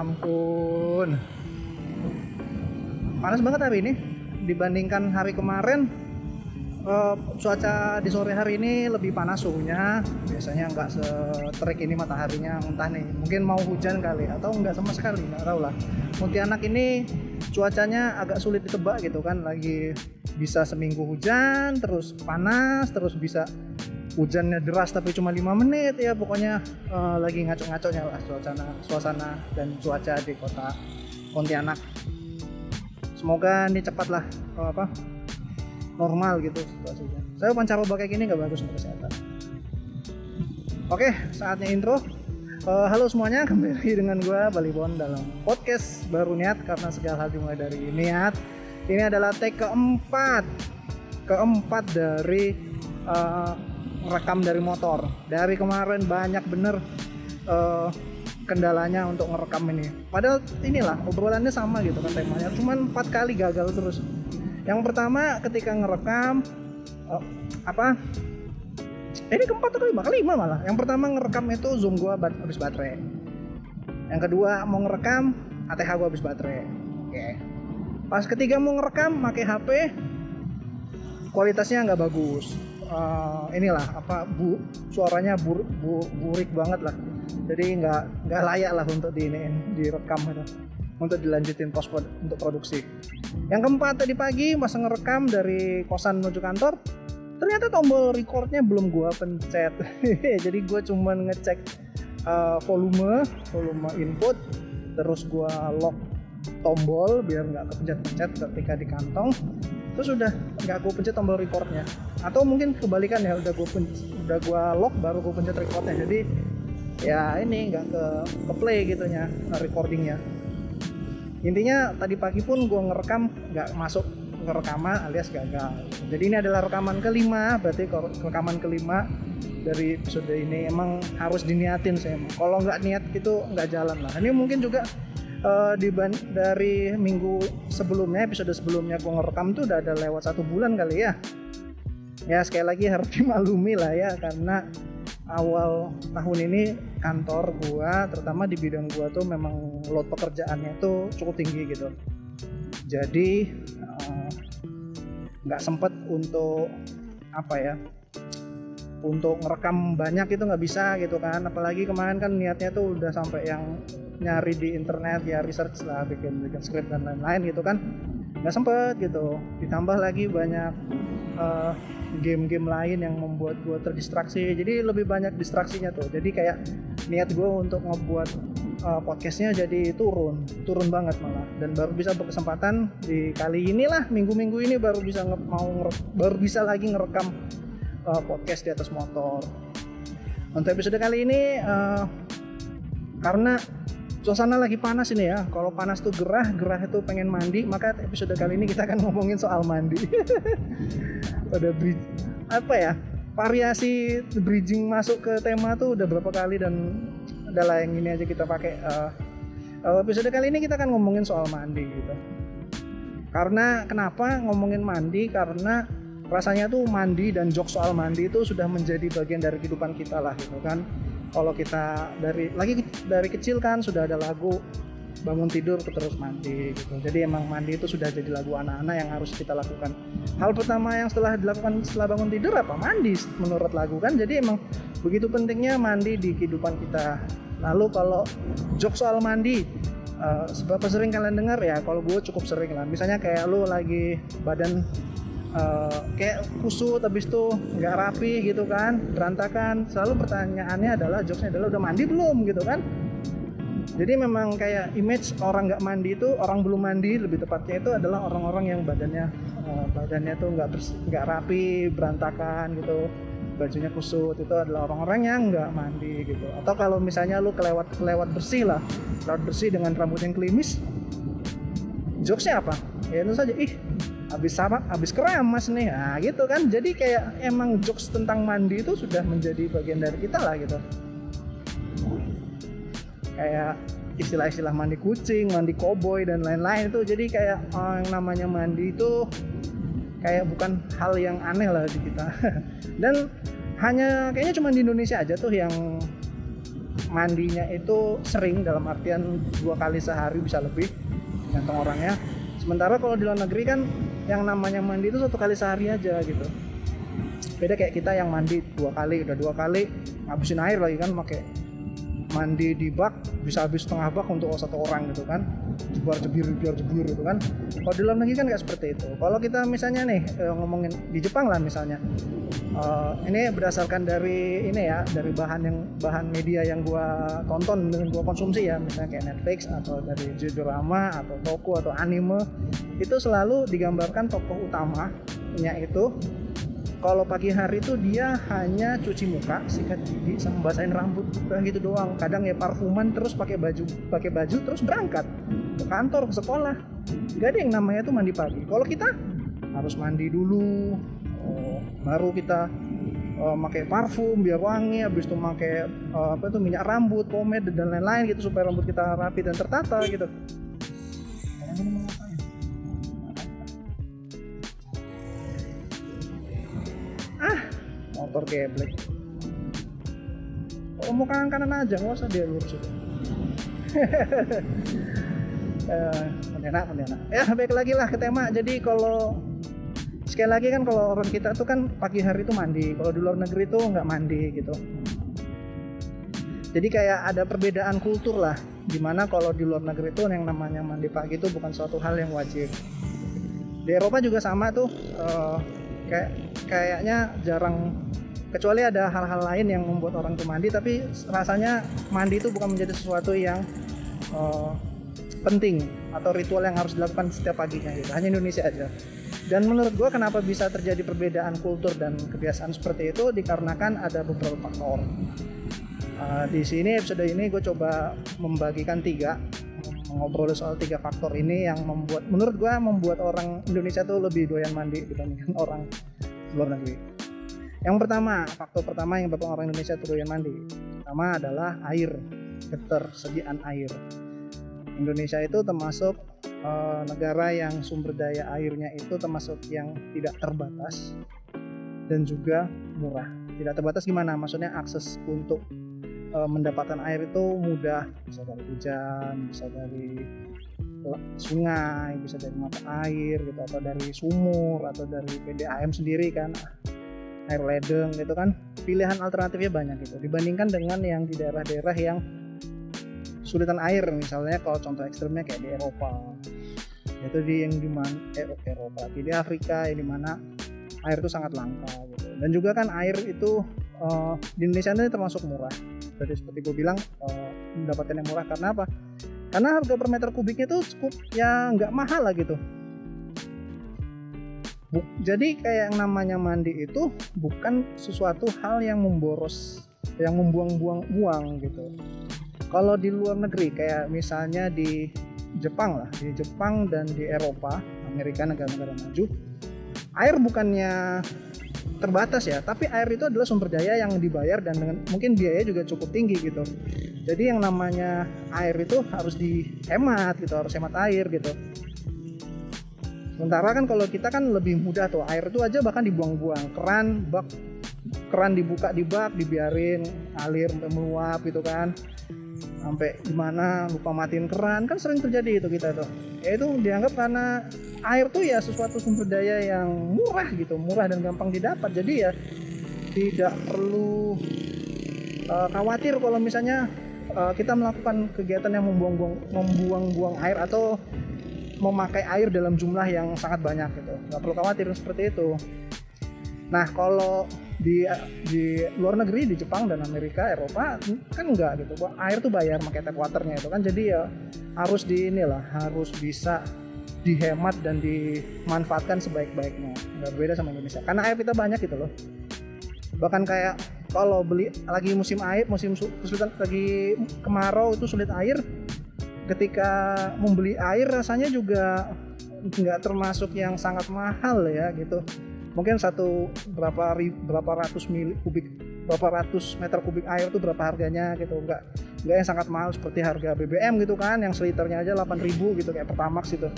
ampun. Panas banget hari ini dibandingkan hari kemarin. eh, cuaca di sore hari ini lebih panas suhunya. Biasanya nggak seterik ini mataharinya entah nih. Mungkin mau hujan kali atau nggak sama sekali nggak tahu lah. Pontianak ini cuacanya agak sulit ditebak gitu kan. Lagi bisa seminggu hujan, terus panas, terus bisa hujannya deras tapi cuma lima menit ya pokoknya eh, lagi ngaco-ngaconya lah suasana suasana dan cuaca di kota Pontianak. Semoga ini cepat lah eh, apa normal gitu situasinya. Saya pancaroba kayak gini nggak bagus untuk kesehatan. Oke saatnya intro. Eh, halo semuanya kembali dengan gue Balibon dalam podcast baru niat karena segala hal dimulai dari niat. Ini adalah take keempat keempat dari eh, rekam dari motor. Dari kemarin banyak bener eh, kendalanya untuk ngerekam ini. Padahal inilah obrolannya sama gitu kan temanya. Cuman empat kali gagal terus. Yang pertama ketika ngerekam eh, apa? Ini keempat atau kelima kelima malah. Yang pertama ngerekam itu zoom gua bat habis baterai. Yang kedua mau ngerekam ATH gua habis baterai. Oke. Pas ketiga mau ngerekam pakai HP kualitasnya nggak bagus Eh, inilah apa bu suaranya bur, bu, burik banget lah. Jadi nggak nggak layak lah untuk di direkam itu. Untuk dilanjutin prod- untuk produksi. Yang keempat tadi pagi masa ngerekam dari kosan menuju kantor. Ternyata tombol recordnya belum gua pencet. Jadi gua cuman ngecek eh, volume volume input terus gua lock tombol biar nggak kepencet-pencet ketika di kantong terus udah nggak gue pencet tombol recordnya. Atau mungkin kebalikan ya udah gue udah gue lock baru gue pencet recordnya. Jadi ya ini nggak ke ke play gitunya recordingnya. Intinya tadi pagi pun gue ngerekam nggak masuk ke rekaman alias gagal. Jadi ini adalah rekaman kelima berarti rekaman kelima dari episode ini. Emang harus diniatin saya kalau nggak niat itu nggak jalan lah. Ini mungkin juga eh, diban- dari minggu sebelumnya episode sebelumnya gue ngerekam tuh udah ada lewat satu bulan kali ya. Ya sekali lagi harus dimaklumi lah ya karena awal tahun ini kantor gua terutama di bidang gua tuh memang load pekerjaannya tuh cukup tinggi gitu. Jadi eh, nggak sempet untuk apa ya untuk ngerekam banyak itu nggak bisa gitu kan. Apalagi kemarin kan niatnya tuh udah sampai yang nyari di internet ya research lah bikin bikin script dan lain-lain gitu kan. Nggak sempet gitu. Ditambah lagi banyak eh, game-game lain yang membuat gue terdistraksi. Jadi lebih banyak distraksinya tuh. Jadi kayak niat gue untuk ngebuat eh, podcastnya jadi turun. Turun banget malah. Dan baru bisa berkesempatan di kali inilah minggu-minggu ini baru bisa nge- mau baru bisa lagi ngerekam eh, podcast di atas motor. Untuk episode kali ini eh, karena suasana lagi panas ini ya. Kalau panas tuh gerah gerah itu pengen mandi maka episode kali ini kita akan ngomongin soal mandi. Udah bridge apa ya variasi bridging masuk ke tema tuh udah berapa kali dan adalah yang ini aja kita pakai eh, episode kali ini kita akan ngomongin soal mandi gitu. Karena kenapa ngomongin mandi? Karena rasanya tuh mandi dan jok soal mandi itu sudah menjadi bagian dari kehidupan kita lah gitu kan. Kalau kita dari lagi dari kecil kan sudah ada lagu bangun tidur terus mandi gitu. Jadi emang mandi itu sudah jadi lagu anak-anak yang harus kita lakukan. Hal pertama yang setelah dilakukan setelah bangun tidur apa? Mandi menurut lagu kan. Jadi emang begitu pentingnya mandi di kehidupan kita. Lalu kalau jok soal mandi eh, seberapa sering kalian dengar? Ya kalau gue cukup sering lah. Misalnya kayak lu lagi badan eh, kayak kusut habis itu nggak rapi gitu kan berantakan. Selalu pertanyaannya adalah jokesnya adalah udah mandi belum? gitu kan. Jadi memang kayak image orang nggak mandi itu orang belum mandi lebih tepatnya itu adalah orang-orang yang badannya eh, badannya tuh nggak nggak rapi berantakan gitu. Bajunya kusut itu adalah orang-orang yang nggak mandi gitu. Atau kalau misalnya lu kelewat kelewat bersih lah kelewat bersih dengan rambut yang klimis jokesnya apa? Ya itu saja. Ih habis sama habis keramas nih. Nah gitu kan. Jadi kayak emang jokes tentang mandi itu sudah menjadi bagian dari kita lah gitu. Kayak istilah-istilah mandi kucing, mandi koboi dan lain-lain itu. Jadi kayak oh, yang namanya mandi itu kayak bukan hal yang aneh lah di kita. Dan hanya kayaknya cuma di Indonesia aja tuh yang mandinya itu sering dalam artian dua kali sehari bisa lebih gantung orangnya. Sementara kalau di luar negeri kan yang namanya mandi itu satu kali sehari aja gitu. Beda kayak kita yang mandi dua kali udah dua kali ngabisin air lagi kan pakai mandi di bak bisa habis setengah bak untuk satu orang gitu kan. Jebar jebir jebar jebir gitu kan. Kalau di luar negeri kan nggak seperti itu. Kalau kita misalnya nih eh, ngomongin di Jepang lah misalnya. Uh, ini berdasarkan dari ini ya dari bahan yang bahan media yang gua tonton dan gua konsumsi ya. Misalnya kayak Netflix atau dari drama atau toko atau anime. Itu selalu digambarkan tokoh utamanya itu kalau pagi hari itu dia hanya cuci muka, sikat gigi, sama basahin rambut, kayak gitu doang. Kadang ya parfuman terus pakai baju, pakai baju terus berangkat ke kantor, ke sekolah. Gak ada yang namanya tuh mandi pagi. Kalau kita harus mandi dulu, oh, baru kita uh, pakai parfum biar wangi, habis itu pakai uh, apa itu minyak rambut, pomade dan lain-lain gitu supaya rambut kita rapi dan tertata gitu. Motor geblek. Mau kanan kanan aja nggak usah dia lurus itu uh, pendana ya baik lagi lah ke tema. Jadi kalau sekali lagi kan kalau orang kita tuh kan pagi hari itu mandi. Kalau di luar negeri tuh nggak mandi gitu. Jadi kayak ada perbedaan kultur lah. Di mana kalau di luar negeri itu yang namanya mandi pagi itu bukan suatu hal yang wajib. Di Eropa juga sama tuh uh, kayak kayaknya jarang kecuali ada hal-hal lain yang membuat orang itu mandi tapi rasanya mandi itu bukan menjadi sesuatu yang uh, penting atau ritual yang harus dilakukan setiap paginya gitu. Hanya Indonesia aja. Dan menurut gue kenapa bisa terjadi perbedaan kultur dan kebiasaan seperti itu? Dikarenakan ada beberapa faktor. Uh, di sini episode ini gue coba membagikan tiga ngobrol soal tiga faktor ini yang membuat menurut gue membuat orang Indonesia tuh lebih doyan mandi dibandingkan orang luar negeri yang pertama, faktor pertama yang bapak orang Indonesia doyan mandi. Pertama adalah air, ketersediaan air. Indonesia itu termasuk uh, negara yang sumber daya airnya itu termasuk yang tidak terbatas dan juga murah. Tidak terbatas gimana? Maksudnya akses untuk uh, mendapatkan air itu mudah, bisa dari hujan, bisa dari sungai, bisa dari mata air gitu atau dari sumur atau dari PDAM sendiri kan air ledeng gitu kan pilihan alternatifnya banyak gitu. Dibandingkan dengan yang di daerah-daerah yang sulitan air misalnya kalau contoh ekstremnya kayak di Eropa. Itu di yang di mana eh, Eropa di Afrika yang di mana air itu sangat langka gitu. Dan juga kan air itu uh, di Indonesia ini termasuk murah. Jadi seperti gue bilang uh, mendapatkan yang murah. Karena apa? Karena harga per meter kubiknya itu cukup ya nggak mahal lah gitu jadi kayak yang namanya mandi itu bukan sesuatu hal yang memboros yang membuang-buang uang gitu. Kalau di luar negeri kayak misalnya di Jepang lah di Jepang dan di Eropa Amerika negara-negara maju air bukannya terbatas ya tapi air itu adalah sumber daya yang dibayar dan dengan mungkin biaya juga cukup tinggi gitu. Jadi yang namanya air itu harus dihemat gitu harus hemat air gitu sementara kan kalau kita kan lebih mudah tuh air itu aja bahkan dibuang-buang. Keran bak keran dibuka di bak dibiarin alir meluap gitu kan. Sampai gimana lupa matiin keran. Kan sering terjadi itu kita tuh. Ya itu dianggap karena air tuh ya sesuatu sumber daya yang murah gitu murah dan gampang didapat. Jadi ya tidak perlu uh, khawatir kalau misalnya uh, kita melakukan kegiatan yang membuang-buang membuang-buang air atau memakai air dalam jumlah yang sangat banyak gitu. Nggak perlu khawatir seperti itu. Nah kalau di di luar negeri di Jepang dan Amerika Eropa kan enggak gitu. Air tuh bayar pakai tap waternya itu kan. Jadi ya harus di inilah harus bisa dihemat dan dimanfaatkan sebaik-baiknya. Nggak beda sama Indonesia. Karena air kita banyak gitu loh. Bahkan kayak kalau beli lagi musim air musim kesulitan lagi kemarau itu sulit air ketika membeli air rasanya juga nggak termasuk yang sangat mahal ya gitu. Mungkin satu berapa berapa ratus mili kubik berapa ratus meter kubik air itu berapa harganya gitu. Nggak nggak yang sangat mahal seperti harga BBM gitu kan yang seliternya aja 8000 gitu kayak Pertamax gitu.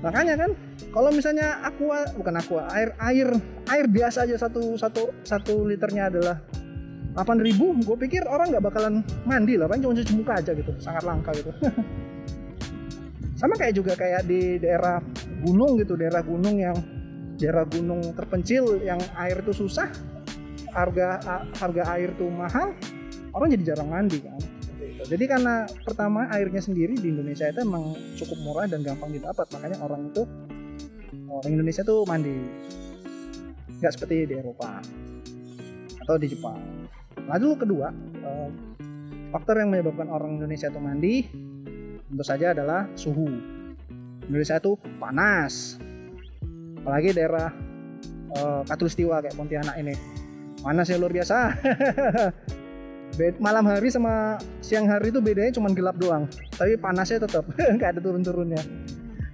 Makanya kan kalau misalnya aqua bukan aqua air air air biasa aja satu satu satu liternya adalah 8000 gue pikir orang nggak bakalan mandi lah paling cuma cuci muka aja gitu sangat langka gitu. Sama kayak juga kayak di daerah gunung gitu daerah gunung yang daerah gunung terpencil yang air itu susah harga harga air tuh mahal orang jadi jarang mandi kan. Jadi karena pertama airnya sendiri di Indonesia itu emang cukup murah dan gampang didapat makanya orang itu orang Indonesia tuh mandi. Nggak seperti di Eropa atau di Jepang lalu kedua eh, faktor yang menyebabkan orang Indonesia itu mandi tentu saja adalah suhu. Indonesia itu panas, apalagi daerah uh, Katulistiwa kayak Pontianak ini. Panasnya luar biasa. malam hari sama siang hari itu bedanya cuma gelap doang, tapi panasnya tetap nggak ada turun-turunnya.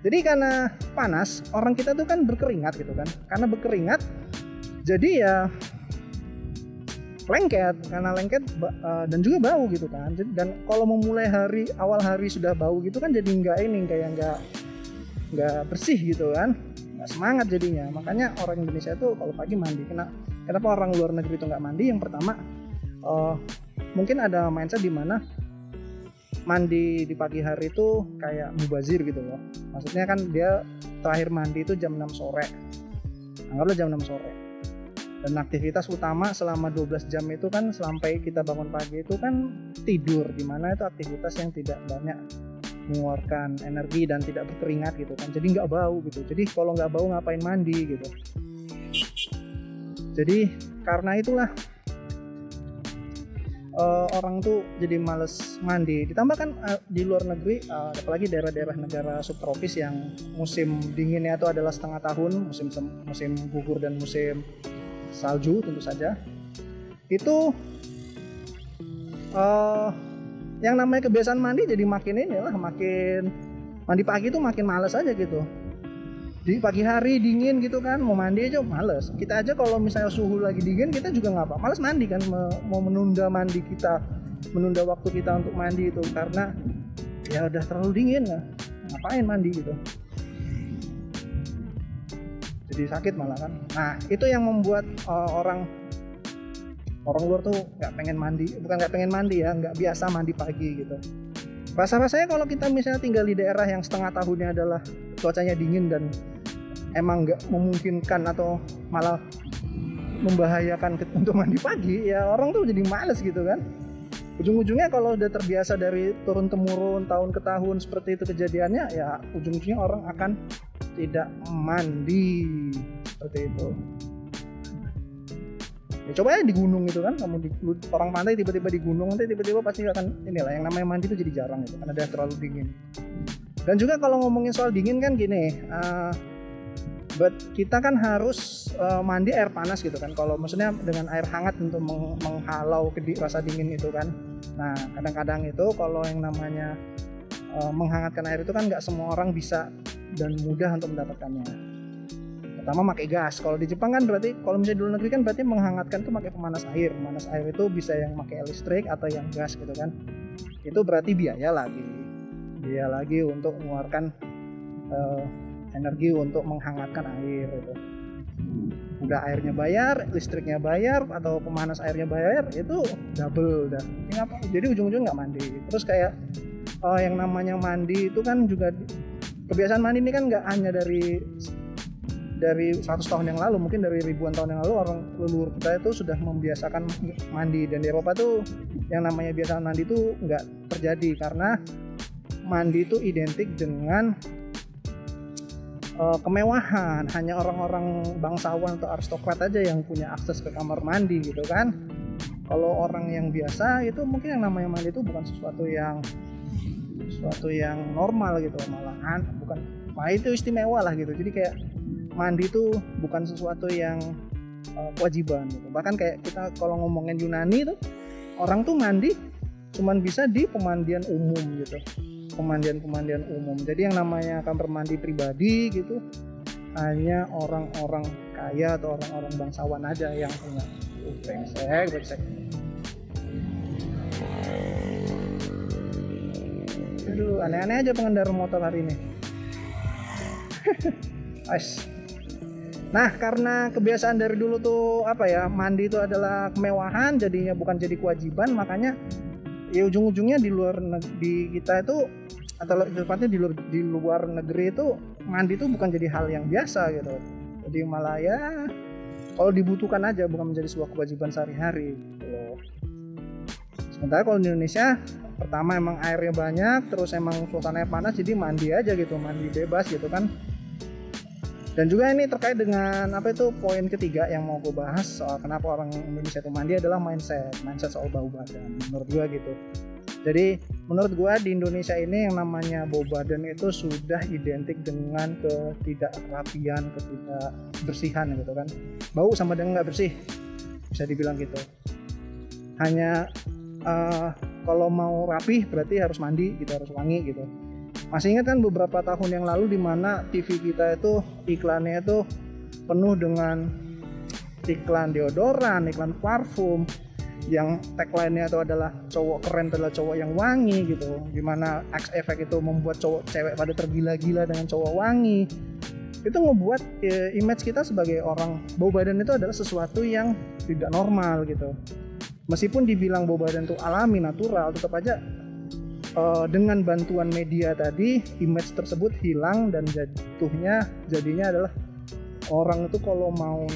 Jadi karena panas, orang kita tuh kan berkeringat gitu kan. Karena berkeringat, jadi ya lengket karena lengket uh, dan juga bau gitu kan. Dan kalau memulai hari awal hari sudah bau gitu kan jadi nggak ini kayak nggak nggak bersih gitu kan. Nggak semangat jadinya. Makanya orang Indonesia itu kalau pagi mandi. Kenapa kenapa orang luar negeri itu nggak mandi? Yang pertama uh, mungkin ada mindset di mana mandi di pagi hari itu kayak mubazir gitu loh. Maksudnya kan dia terakhir mandi itu jam 6 sore. Anggaplah jam 6 sore dan aktivitas utama selama 12 jam itu kan sampai kita bangun pagi itu kan tidur di mana itu aktivitas yang tidak banyak mengeluarkan energi dan tidak berkeringat gitu kan. Jadi nggak bau gitu. Jadi kalau nggak bau ngapain mandi gitu. Jadi karena itulah uh, orang tuh jadi males mandi. Ditambah kan uh, di luar negeri uh, apalagi daerah-daerah negara subtropis yang musim dinginnya itu adalah setengah tahun musim musim gugur dan musim salju tentu saja. Itu uh, yang namanya kebiasaan mandi jadi makin ini lah makin mandi pagi itu makin males aja gitu. Di pagi hari dingin gitu kan mau mandi aja males. Kita aja kalau misalnya suhu lagi dingin kita juga nggak apa males mandi kan mau menunda mandi kita menunda waktu kita untuk mandi itu. Karena ya udah terlalu dingin ya ngapain mandi gitu jadi sakit malah kan. Nah itu yang membuat uh, orang orang luar tuh nggak pengen mandi. Bukan nggak pengen mandi ya nggak biasa mandi pagi gitu. Rasa rasanya kalau kita misalnya tinggal di daerah yang setengah tahunnya adalah cuacanya dingin dan emang nggak memungkinkan atau malah membahayakan untuk mandi pagi ya orang tuh jadi males gitu kan. Ujung-ujungnya kalau udah terbiasa dari turun temurun tahun ke tahun seperti itu kejadiannya ya ujung-ujungnya orang akan tidak mandi. Seperti itu. Ya coba ya di gunung itu kan kamu di orang pantai tiba-tiba di gunung nanti tiba-tiba pasti akan inilah yang namanya mandi itu jadi jarang itu karena udah terlalu dingin. Dan juga kalau ngomongin soal dingin kan gini uh, but kita kan harus uh, mandi air panas gitu kan. Kalau maksudnya dengan air hangat untuk meng menghalau rasa dingin itu kan. Nah kadang-kadang itu kalau yang namanya uh, menghangatkan air itu kan nggak semua orang bisa dan mudah untuk mendapatkannya. Pertama pakai gas. Kalau di Jepang kan berarti kalau misalnya di luar negeri kan berarti menghangatkan itu pakai pemanas air. Pemanas air itu bisa yang pakai listrik atau yang gas gitu kan. Itu berarti biaya lagi. Biaya lagi untuk mengeluarkan uh, energi untuk menghangatkan air itu udah airnya bayar listriknya bayar atau pemanas airnya bayar itu double udah. Jadi ujung-ujung nggak mandi. Terus kayak uh, yang namanya mandi itu kan juga kebiasaan mandi ini kan nggak hanya dari dari 100 tahun yang lalu mungkin dari ribuan tahun yang lalu orang leluhur kita itu sudah membiasakan mandi. Dan di Eropa tuh yang namanya biasa mandi itu nggak terjadi karena mandi itu identik dengan uh, kemewahan. Hanya orang-orang bangsawan atau aristokrat aja yang punya akses ke kamar mandi gitu kan. Kalau orang yang biasa itu mungkin yang namanya mandi itu bukan sesuatu yang sesuatu yang normal gitu malahan bukan nah itu istimewa lah gitu jadi kayak mandi itu bukan sesuatu yang uh, kewajiban gitu bahkan kayak kita kalau ngomongin Yunani itu orang tuh mandi cuman bisa di pemandian umum gitu pemandian-pemandian umum. Jadi yang namanya kamar mandi pribadi gitu hanya orang-orang kaya atau orang-orang bangsawan aja yang punya. Brengsek, brengsek. Aduh, aneh-aneh aja pengendara motor hari ini. Ais. Nah, karena kebiasaan dari dulu tuh apa ya, mandi itu adalah kemewahan, jadinya bukan jadi kewajiban, makanya ya ujung-ujungnya di luar di kita itu atau tepatnya di luar, di luar negeri itu mandi itu bukan jadi hal yang biasa gitu. Jadi malah ya kalau dibutuhkan aja bukan menjadi sebuah kewajiban sehari-hari gitu Sementara kalau di Indonesia pertama emang airnya banyak, terus emang suasananya panas jadi mandi aja gitu, mandi bebas gitu kan. Dan juga ini terkait dengan apa itu poin ketiga yang mau gue bahas soal kenapa orang Indonesia itu mandi adalah mindset mindset soal bau badan menurut gue gitu. Jadi menurut gue di Indonesia ini yang namanya bau badan itu sudah identik dengan ketidakrapian ketidakbersihan gitu kan. Bau sama dengan nggak bersih bisa dibilang gitu. Hanya uh, kalau mau rapih berarti harus mandi gitu harus wangi gitu masih ingat kan beberapa tahun yang lalu di mana TV kita itu iklannya itu penuh dengan iklan deodoran, iklan parfum yang tagline-nya itu adalah cowok keren adalah cowok yang wangi gitu. Di mana X Effect itu membuat cowok cewek pada tergila-gila dengan cowok wangi. Itu ngebuat e, image kita sebagai orang bau badan itu adalah sesuatu yang tidak normal gitu. Meskipun dibilang bau badan itu alami, natural, tetap aja uh, dengan bantuan media tadi image tersebut hilang dan jatuhnya jadinya adalah orang itu kalau mau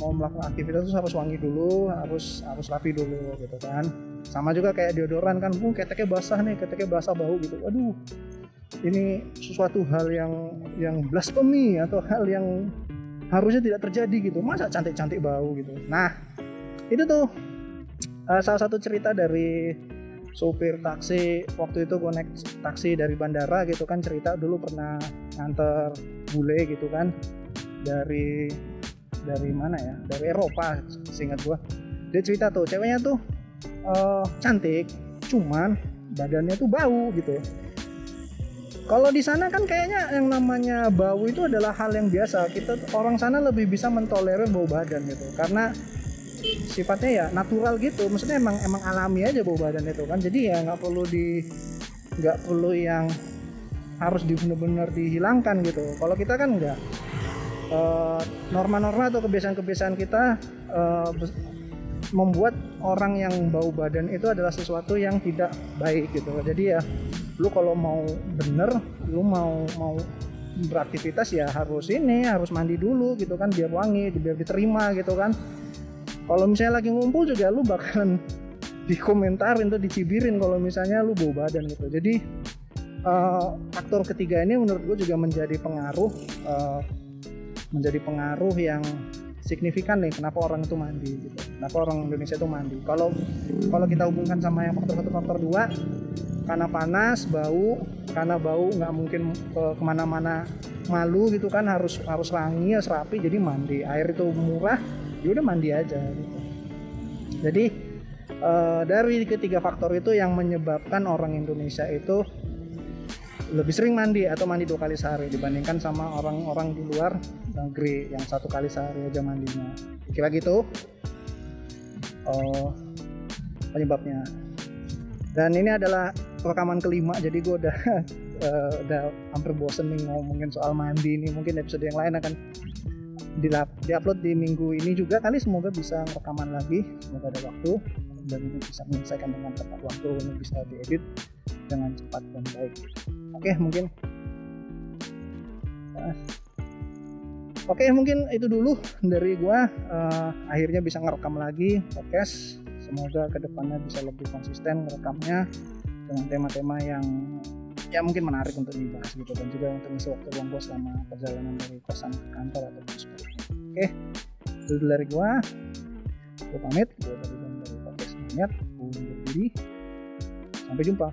mau melakukan aktivitas itu harus wangi dulu harus harus rapi dulu gitu kan. Sama juga kayak deodoran kan uh keteknya basah nih keteknya basah bau gitu. Aduh ini sesuatu hal yang yang blasphemy atau hal yang harusnya tidak terjadi gitu. Masa cantik-cantik bau gitu? Nah itu tuh uh, salah satu cerita dari supir taksi waktu itu gue naik taksi dari bandara gitu kan cerita dulu pernah nganter bule gitu kan dari dari mana ya dari Eropa seingat gue dia cerita tuh ceweknya tuh uh, cantik cuman badannya tuh bau gitu kalau di sana kan kayaknya yang namanya bau itu adalah hal yang biasa. Kita orang sana lebih bisa mentolerir bau badan gitu. Karena sifatnya ya natural gitu. Maksudnya emang emang alami aja bau badan itu kan. Jadi ya nggak perlu di nggak perlu yang harus di bener-bener dihilangkan gitu. Kalau kita kan enggak uh, norma-norma atau kebiasaan-kebiasaan kita uh, membuat orang yang bau badan itu adalah sesuatu yang tidak baik gitu. Jadi ya lu kalau mau bener lu mau mau beraktivitas ya harus ini harus mandi dulu gitu kan biar wangi biar diterima gitu kan kalau misalnya lagi ngumpul juga lu bakalan dikomentarin tuh dicibirin kalau misalnya lu bau badan gitu. Jadi uh, faktor ketiga ini menurut gue juga menjadi pengaruh uh, menjadi pengaruh yang signifikan nih kenapa orang itu mandi gitu kenapa orang Indonesia itu mandi. Kalau kalau kita hubungkan sama yang faktor satu faktor dua karena panas bau karena bau nggak mungkin ke ke mana-mana malu gitu kan harus harus wangi harus rapi jadi mandi. Air itu murah ya udah mandi aja gitu. jadi uh, dari ketiga faktor itu yang menyebabkan orang Indonesia itu lebih sering mandi atau mandi dua kali sehari dibandingkan sama orang-orang di luar negeri yang satu kali sehari aja mandinya. Kira gitu. Uh, penyebabnya. Dan ini adalah rekaman kelima jadi gue udah uh, udah hampir bosen nih ngomongin soal mandi ini. Mungkin episode yang lain akan di upload di minggu ini juga kali semoga bisa rekaman lagi semoga ada waktu dan bisa menyelesaikan dengan tepat waktu ini bisa diedit dengan cepat dan baik. Oke mungkin. Oke mungkin itu dulu dari gua. Uh, akhirnya bisa ngerekam lagi podcast. Semoga ke depannya bisa lebih konsisten ngerekamnya dengan tema-tema yang ya mungkin menarik untuk dibahas gitu. Dan juga untuk mengisi waktu luang selama perjalanan dari kosan ke kantor atau seperti oke itu dulu dari gue gue pamit. Gue dari dari podcast niat gue undur sampai jumpa